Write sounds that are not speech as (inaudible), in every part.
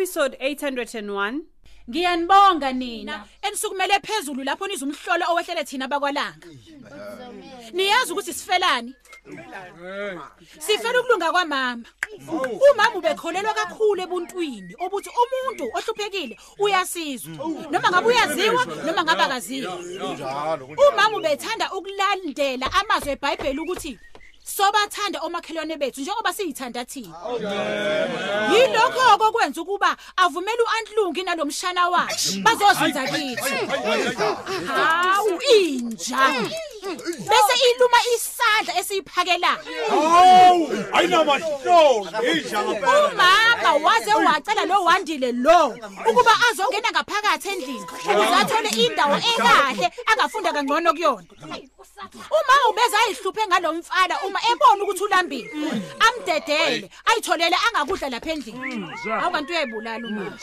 Episode 801 Ngiyanibonga nina. Enisukumele phezulu lapho nizumhlola owehlele thina bakwalanga. Niyazi ukuthi sifelani? Sifela ukulunga kwamama. Umama ubekholelwa kakhulu ebuntwini obuthi umuntu ohluphekile uyasizwa. Noma ngabe uyaziwa noma ngabe akaziwa. Umama ubethanda ukulandela amazwi eBhayibheli ukuthi sobathanda omakhelwane bethu njengoba siyithanda thina. Yilokho okwenza ukuba avumele uAntlungi nalomshana wakhe bazozinza kithi. Hawu inja. Bese iluma isandla esiyiphakelayo. hawu ayinamahlolo idla ngempela Umama waze wacela lo wandile lo ukuba azongena ngaphakathi endlini ukuze athole indawo ekahle angafunda kangcono kuyona. Umama ubeza ayihluphe ngalomfana uma ebona ukuthi ulambile. Amdedele ayitholele angakudla lapha endlini. Hawu kanti uyayibulala umama.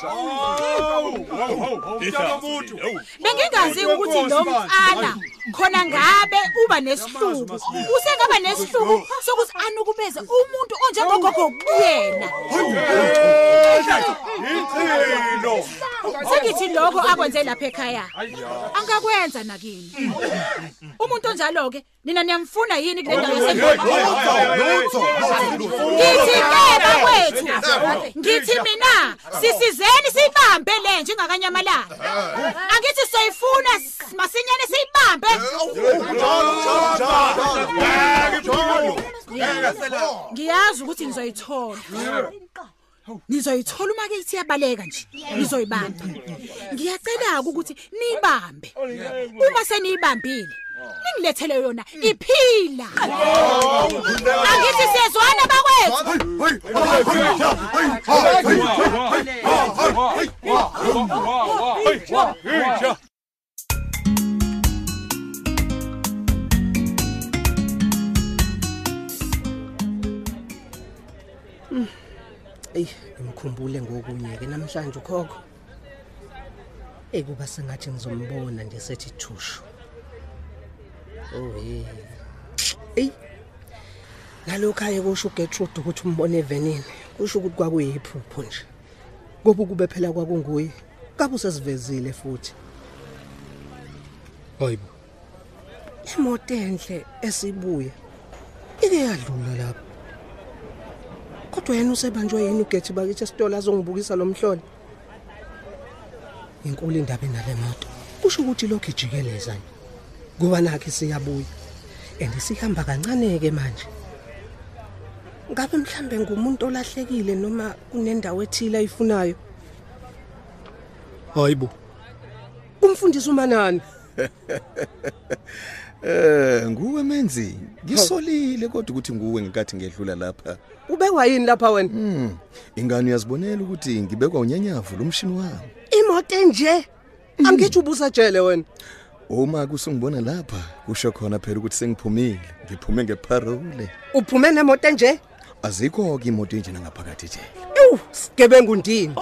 idla umuntu Bengingazi ukuthi lo mfana khona ngabe uba nesihluku. Usengaba nesihluku sokuthi anukubeze umuntu onjengogogo kuyena. Ichilo Sengithi lokho akwenze lapha ekhaya. Angakwenza nakini. Umuntu onjalo ke nina niyamfuna yini kule ndawo yasendawo? Ngithi ke bakwethu. Ngithi mina sisizeni sibambe le njengakanyamalanga. Angithi soyifuna masinyane siyibambe. Ngiyazi ukuthi nizoyithola. Nizoyithola uma ke siyabaleka nje. Nizoyibamba. Ngiyacela ukuthi nibambe. Uma seniyibambile ningilethele yona iphila. Angithi siyezwana bakwethu. Ey, ngimkhumbule ngokunye ke namhlanje ukhokho. Ey kuba sengathi ngizombona nje sethi thushu. Oh hey. Ey. Nalokho aye kusho uGertrude ukuthi umbone evenini. Kusho ukuthi kwakuyiphupho nje. Ngoba kube phela kwakunguye. Kabe usesivezile futhi. Hayibo. Imoto enhle esibuya. Ike yadlula lapha. Kodwa yena usebanjwe yini ugethi bakithi esitolo azongibukisa lo mhlolo? Inkulu indaba enale moto. Kusho ukuthi lokho ijikeleza nje. Kuba nakhe siyabuya. Andisihamba kancane ke manje. Ngabe mhlambe ngumuntu olahlekile noma kunendawo ethile ayifunayo? Hayibo. Umfundisi umanani. (laughs) Eh nguwe menzi ngisolile kodwa ukuthi nguwe ngikathi ngedlula lapha Ubekwa yini lapha wena? Hmm ingane uyazibonela ukuthi ngibekwa unyanyavu lomshini wami Imoto enje. Angithi ubusajele wena. uma kusungibona lapha kusho khona phela ukuthi sengiphumile ngiphume ngeparole Uphume nemoto enje? azikho ke imoto enjena ngaphakathi ejele Ew, sigebengu ndini.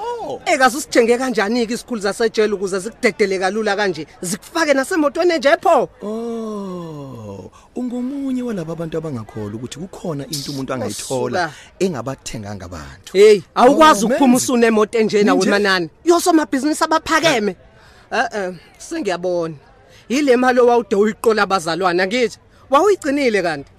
Ekazi usithenge kanjani ke isikhulu zasejele ukuze zikudedele kalula kanje, zikufake nasemotweni enje pho. oh ungomunye walabo abantu abangakholwa ukuthi kukhona into umuntu angayithola engabathenganga abantu Hey, awukwazi Oh, ukuphuma usune emoto enje nawe Nje- manani. Yosomabhizinisi abaphakeme. Eh eh, sengiyabona. Yile mali owawude uyiqola abazalwana ngithi. Wawuyigcinile kanti.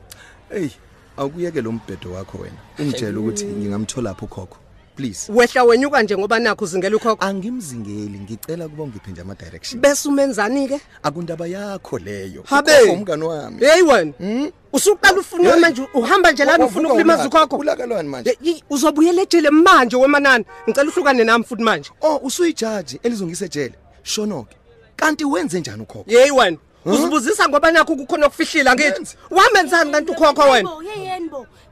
hey awukuyeke lo mbhedo wakho wena ungitshela ukuthi ngingamthola lapho ukhokho please Wehla wenyuka nje ngoba nakho uzingela ukhokho. angimzingeli ngicela kuba ungiphe nje ama direction Bese umenzani ke? akundaba yakho leyo Habe. Ukhokho umngani wami Hey wena. Usuqala ufuna Hey. manje uhamba nje lana ufuna Wafuna ukulimaza ulaka- ukhokho. ulakalwani manje Ye- yi- Uzobuyela ejele manje wemanani. Ngicela uhlukane nami futhi manje. oh usuyijaji elizongisa ejele shonoke kanti wenze njani ukhokho yeyi wena uzibuzisa ngoba nakho kukhona okufihlile angithi wamenzani kanti ukhokho wena Bo, yeyeni bo.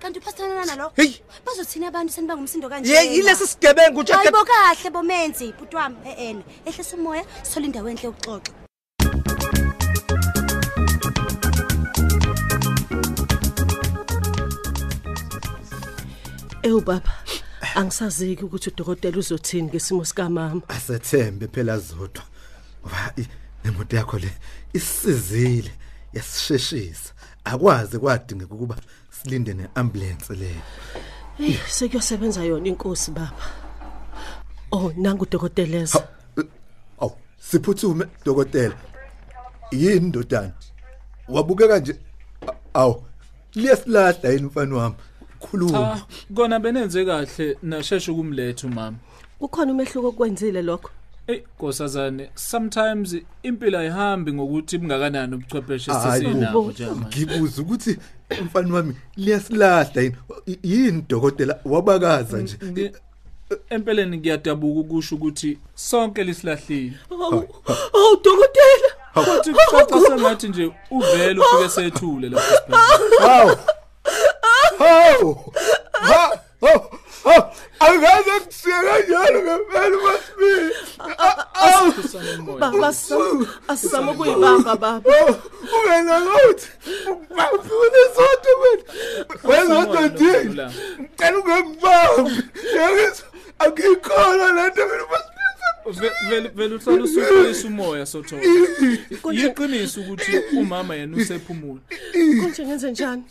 Kanti uphathelana nalo? Hey. Bazothina abantu seniba ngumsindo kanje. yeyi yilesi sigebengu nje Hayibo kahle bomenzi, bhuti wami, ehena. Ehlisa umoya, sithola indawo enhle yokuxoxa. ewu baba angisaziki ukuthi udokotela uzothini ngesimo sikamama asethembe phela zodwa ngoba i- nemoto yakho le isizile yasisheshisa akwazi kwadingeka ukuba silinde neambulance leyo Hey, sekuyosebenza yona inkosi baba. Oh, nangu udokoteleza. aw siphuthume dokotela yini ndodana wabukeka nje a- aw liyasilahla yini mfana wami khuluma Cha, kona benenze kahle nasheshe ukumletha umama. Kukhona umehluko okwenzile lokho. Ey, Nkosazane, sometimes impilo ayihambi ngokuthi bungakanani ubuchwepheshe sesinabo bo, njama. ngibuza ukuthi mfana wami liyasilahla yini? Yini dokotela? Wabakaza nje. Empeleni ngiyadabuka ukusho ukuthi sonke lisilahlile. Oh, dokotela. Futhi kucaca sengathi nje uvele ufike sethule lapha esibhedlela. haw haw ha haw haw angaze kusiya kanjalo ngempela masibili Baba asizama ukuyibamba baba. ungena ngokuthi bafuna isonto wena wezodwa ndini cela ungengibambi yakithi akikhona lento mina masibili Ve- Vele vele uhlala usuhlisa umoya sotho. Yiqiniso ukuthi umama yena usephumula. Konje ngenze njani?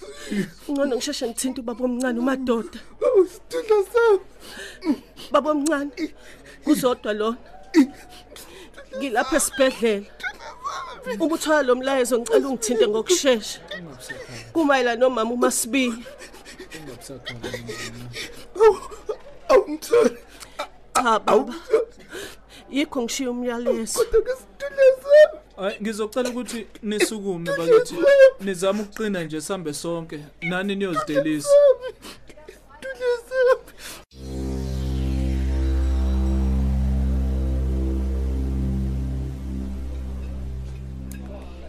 Ngcono ngisheshe ngithinta ubaba omncane umadoda. Sidudla sami. Baba omncane. Kuzodwa lona. Ngilapha esibhedlela. Uma uthola lo mlayezo ngicela ungithinte ngokusheshsha. Kumayela nomama uMasibili. awumtholi Cha baba. Yikho ngishiya umyalezo. Hayi ngizocela ukuthi nisukume bakithi nizame ukuqina nje sambe sonke nani niyozidelisa.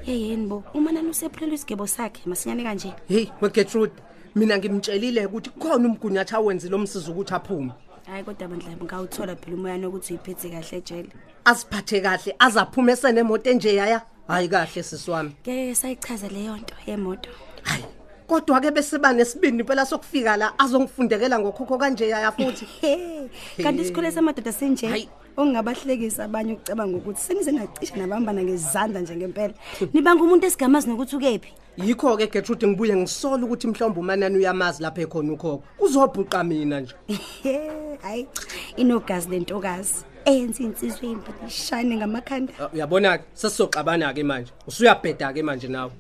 Yeyeni bo, uma nani usephelelwe isigebo sakhe masinyane kanje. Hey, weGertrude, mina ngimtshelile ukuthi khona umgunyathi awenzi lo msiza ukuthi aphume. Hayi kodwa bandla ngawuthola phela umoya nokuthi uyiphethe kahle ejele. Asiphathe kahle, azaphume esenemoto enje yaya. Hayi kahle sisiwami. Ngeke sayichaza leyo nto yemoto. Kodwa ke bese banesibindi phela sokufika la azongifundekela ngokhokho kanje yaya futhi. (laughs) Kanti isikhole samadoda senje. Ongabahlekisa abanye ukucabanga ukuthi senize nacisha nabambana ngezandla nje ngempela. Nibanga umuntu esigamazi nokuthi ukephi. Yikho ke Gertrude ngibuye ngisola ukuthi mhlawumbe umanani uyamazi lapha ekhona ukhokho. Uzobhuqa mina nje. (laughs) Hayi, inogazi lentokazi. Eyenza insizwe impilo ishine ngamakhanda. Ah, Uyabona ke sesizoxabana ke manje. Usuyabheda ke manje nawe.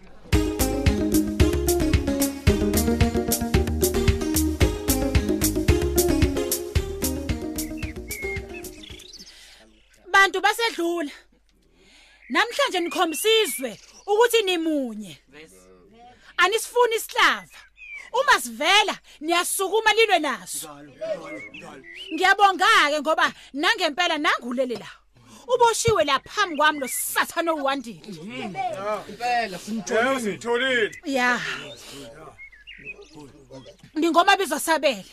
Bantu basedlula. Namhlanje nikhombisizwe ukuthi nimunye. Anisifuni isihlava. Uma sivela niyasukuma lilwe naso. Ngiyabonga ke ngoba nangempela nangulele la. Uboshiwe la phambi kwami lo sathana owandile. Impela simtholile simtholile. Ya. Ningoma bizosabela.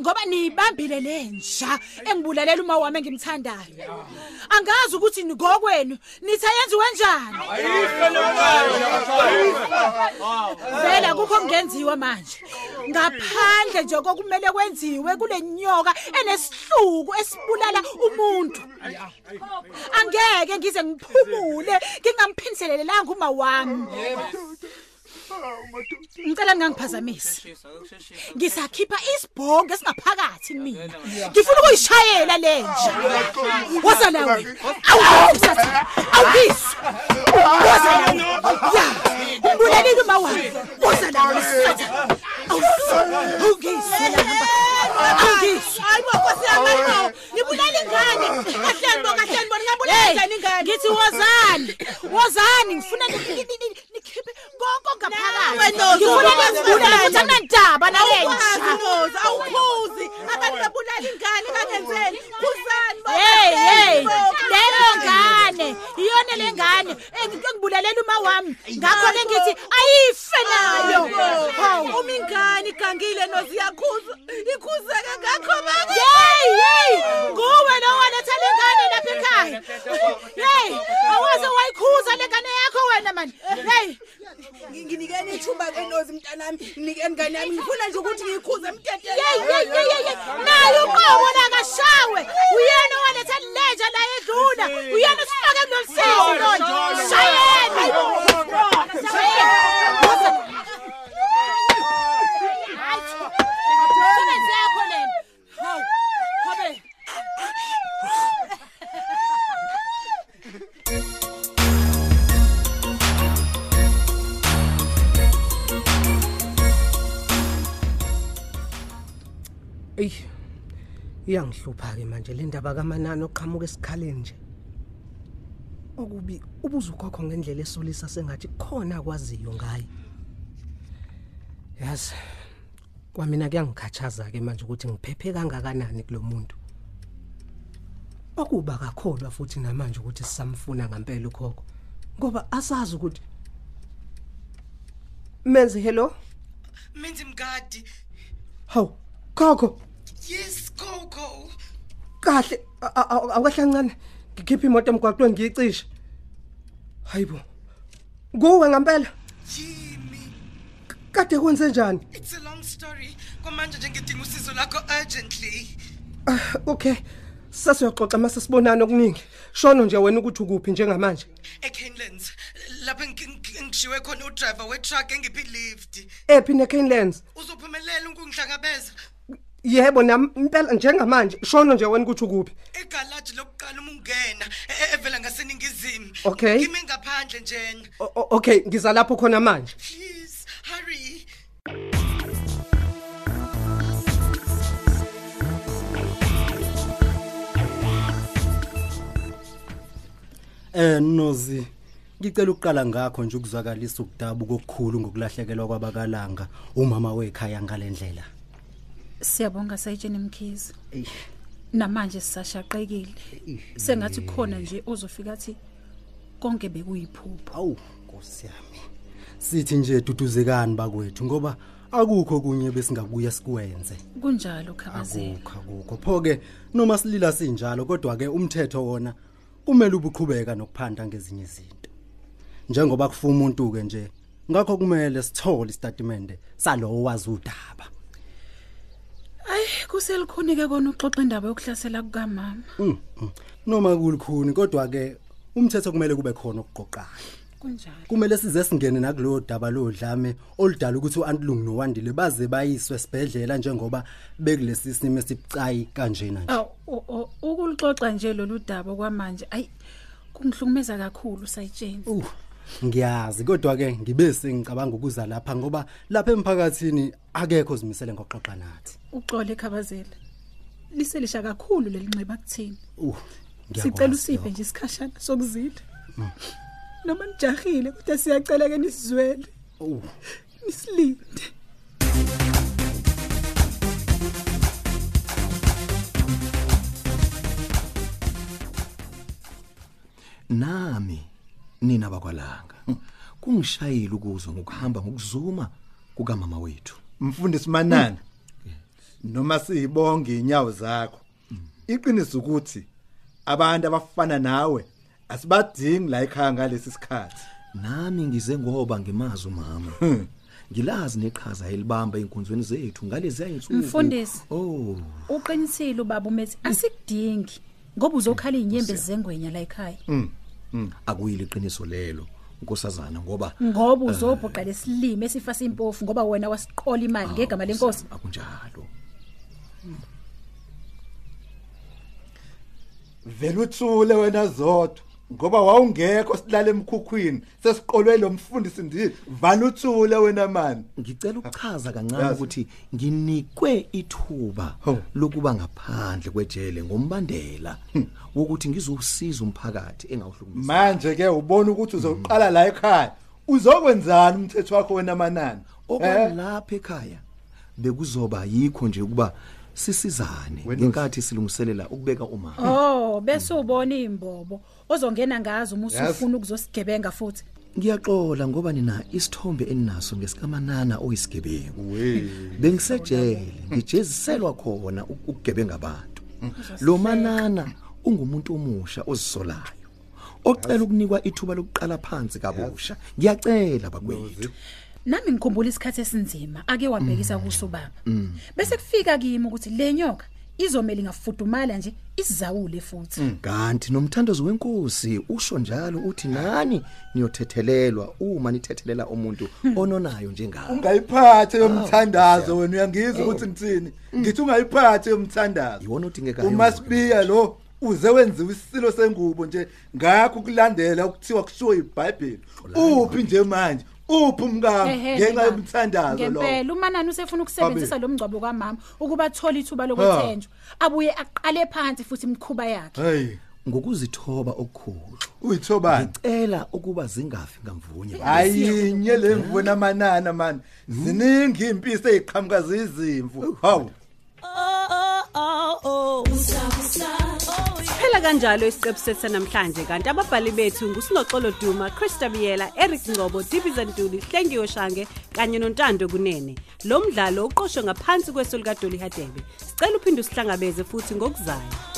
Ngoba niyibambile lenja engibulalela uma wami engimthandayo. Angazi ukuthi nigokwenu nithi ayenziwe kanjani. Vela kukho kungenziwa manje. Ngaphandle nje kokumele kwenziwe kule nyoka enesihluku esibulala umuntu. Angeke ngize ngiphumule ngingamphindiselelela uma wami. Ngicela ningangiphazamisi. Ngisakhipha isibhongo esingaphakathi mina. Ngifuna ukuyishayela lenja. Woza nawe. Awusatha. Awubiso. Woza nawe. Ya. Umbulelile uma wami. Woza nawe satha. Awungisela hamba. Awungisela. Hayibo Nkosi yami hayibo. Ngibulala ingane. Kahleni bo kahleni bo ngabulala njani ingane. Ngithi wozani. Wozani ngifuna nikhiphe konke ngaphakathi. Wena ngifuna ukuzibulala ukuthi akunandaba nalenja awukhuzi. Abantu babulala ingane bakenzeni kuzani hey. hey leyo ngane iyona le ngane engibulalela uma wami. Ngakho ke ngithi ayife nayo. Uma ingane igangile nozi yakhuza ikhuzeke ngakho baba hey hey. Nguwe lo waletha le ngane lapha ekhaya. Hey. Awaze wayikhuza le ngane yakho wena man hey. Nginikeni ithuba ke nozi mntanami. Nginikeni ngane yami ngifuna nje ukuthi ngiyikhuze hey nayo uqobo la kashawe uyena owaletha lenja la edlula uyena usifake kulomsizi lona shayela. Ey. Iyangihlupha ke manje le ndaba kaManani oqhamuka esikhaleni nje. Okubi ubuza ukhokho ngendlela esolisa sengathi khona kwaziyo ngaye. Yazi. Kwamina kuyangikhathaza ke manje ukuthi ngiphephe kangakanani kulomuntu. Okuba kakholwa futhi namanje ukuthi sisamfuna ngempela ukhokho. Ngoba asazi ukuthi Menzi hello? Menzi mgadi. Haw, khokho. Yes, Coco. kahle a- a- a- awukahlancane ngikhipha imoto emgwaqweni ngiyicishe. Hayibo kuwe ngempela. Jimmy, kade kwenze njani? It's a long story. Kwamanje nje ngidinga usizo lakho urgently. Ah, okay. Sasiyoxoxa mase sibonana okuningi. Shono nje wena ukuthi ukuphi njengamanje. Engi- engi- engishiwe khona udriver we-truck engiphi lift. ephi neCanelands Uzophumelela ukungihlangabeza yebo nami impela njengamanje shono nje wena ukuthi ukuphi egalaji lokuqala uma ungena e- evela ngaseningizimu. Okay. Kimi ngaphandle njena. O- o- okay ngiza lapho khona manje Please, hurry. Eh nozi ngicela ukuqala ngakho nje ukuzwakalisa ukudabuka okukhulu ngokulahlekelwa kwabakalanga umama wekhaya ngalendlela Siyabonga sayitsheni mkhizi namanje sisashaqekile. Sengathi khona nje uzofika athi konke bekuyiphupho. Awu nkosi yami. Sithi nje duduzekani bakwethu ngoba akukho kunye besingabuya sikwenze. Kunjalo khabazela akukho akukho. Phoke noma silila sinjalo kodwa ke umthetho wona kumele ubuqhubeka nokuphanda ngezinye izinto. Njengoba kufuma umuntu ke nje ngakho kumele sithole istatimende salowo wazi udaba. Ay kuselikhonike kona uxoxa indaba yokuhlasela kukamama? Mm, mm. noma kulikhuni kodwa ke umthetho kumele kube khona okuqoqayo kunjalo. Kumele size singene nakulo daba lodlame oludala ukuthi uAntlung noWandile baze bayiswe esibhedlela njengoba bekulesi simo esibucayi kanjena nje. Aw u- u- ukulixoxa nje lolu daba kwamanje ay kungihlukumeza kakhulu sayitsheni. Uh, ngiyazi kodwa ke ngibe sengicabanga ukuza lapha ngoba lapha emphakathini akekho zimisele ngoxoxa nathi. Uxole khabazela. Liselisha kakhulu lelinxiba kuthini. Uh sicela ngiyakwazi usiphe nje isikhashana sokuzila. Noma nijahile kodwa siyacela ke nisizwele uh. Nisilinde. Nami nina bakwalanga kungishayile ukuzwa ngokuhamba ngokuzuma kukamama wethu. Mfundisi manana noma siyibonga inyawo zakho iqiniso ukuthi abantu abafana nawe asibadingi la ekhaya ngalesi sikhathi. Nami ngize ngoba ngimazi umama. Ngilazi neqhaza elibamba enkonzweni zethu ngalezi ayinsuku Mfundisi. oh. uqinisile ubaba umethi asikudingi ngoba uzokhala inyembe zengwenya la ekhaya. Akuyile iqiniso lelo nkosazana ngoba ngoba uzobhuqa lesilime esifasa impofu ngoba wena wasiqola imali ngegama lenkosi. akunjalo. Vele uthule wena zodwa ngoba wawungekho silale emkhukhwini sesiqolwe lo mfundisi ndi vala uthule wena mani. Ngicela ukuchaza kancane ukuthi nginikwe ithuba lokuba ngaphandle kwejele ngombandela wokuthi ngizowusiza umphakathi engawuhlukumezi manje ke ubona ukuthi uzoqala la ekhaya uzokwenzani umthetho wakho wena manani? Eh? okwalapha ekhaya bekuzoba yikho nje ukuba sisizane ngenkathi silungiselela ukubeka umama oh bese ubona imbobo ozongena ngazo uma Yazi. usufuna ukuzosigebenga futhi Ngiyaxola ngoba nina isithombe eninaso ngesikamanana oyisigebengu. we Bengisejele ngijeziselwa khona uk- ukugebenga abantu. Lo manana ungumuntu omusha ozisolayo. Ocela ukunikwa ithuba lokuqala phansi kabusha. Ngiyacela bakwethu. Nami ngikhumbula isikhathi esinzima ake wabhekisa kuso baba Mm. bese kufika kimi ukuthi le nyoka izomela ingafudumala nje isizawule futhi. Kanti nomthandazo wenkosi usho njalo uthi nani niyothethelelwa uma nithethelela umuntu ononayo njengawe. ungayiphathe yomthandazo wena uyangizwa ukuthi ngithini? Ngithi ungayiphathe yomthandazo. Iwona udingekayo. umasibiya lo uze wenziwe isilo sengubo nje ngakho kulandela ukuthiwa kushiwo iBhayibheli uphi nje manje? Uphi umkami ngenxa yomthandazo lo. Ngempela umanani usefuna ukusebenzisa lo mngcwabo kamama ukuba athola ithuba lokwethenjwa abuye aqale phansi futhi imkhuba yakhe. Hey. Ngokuzithoba okukhulu. Uyithobani? Ngicela ukuba zingafi ngamvunye ayinye lemvu namanana man ziningi impisi eziqhamuka zizimvu hawu. Phela kanjalo isiqephu sethu namhlanje kanti ababhali bethu nguSinoxolo Duma, Christa Biyela, Eric Ngcobo, Dibiza Ntuli, Hlengiwe Shange kanye noNtando Kunene. Lo mdlalo uqoqwwe ngaphansi kweso lika Dolly Hadebe. Sicela uphinde usihlangabeze futhi ngokuzayo.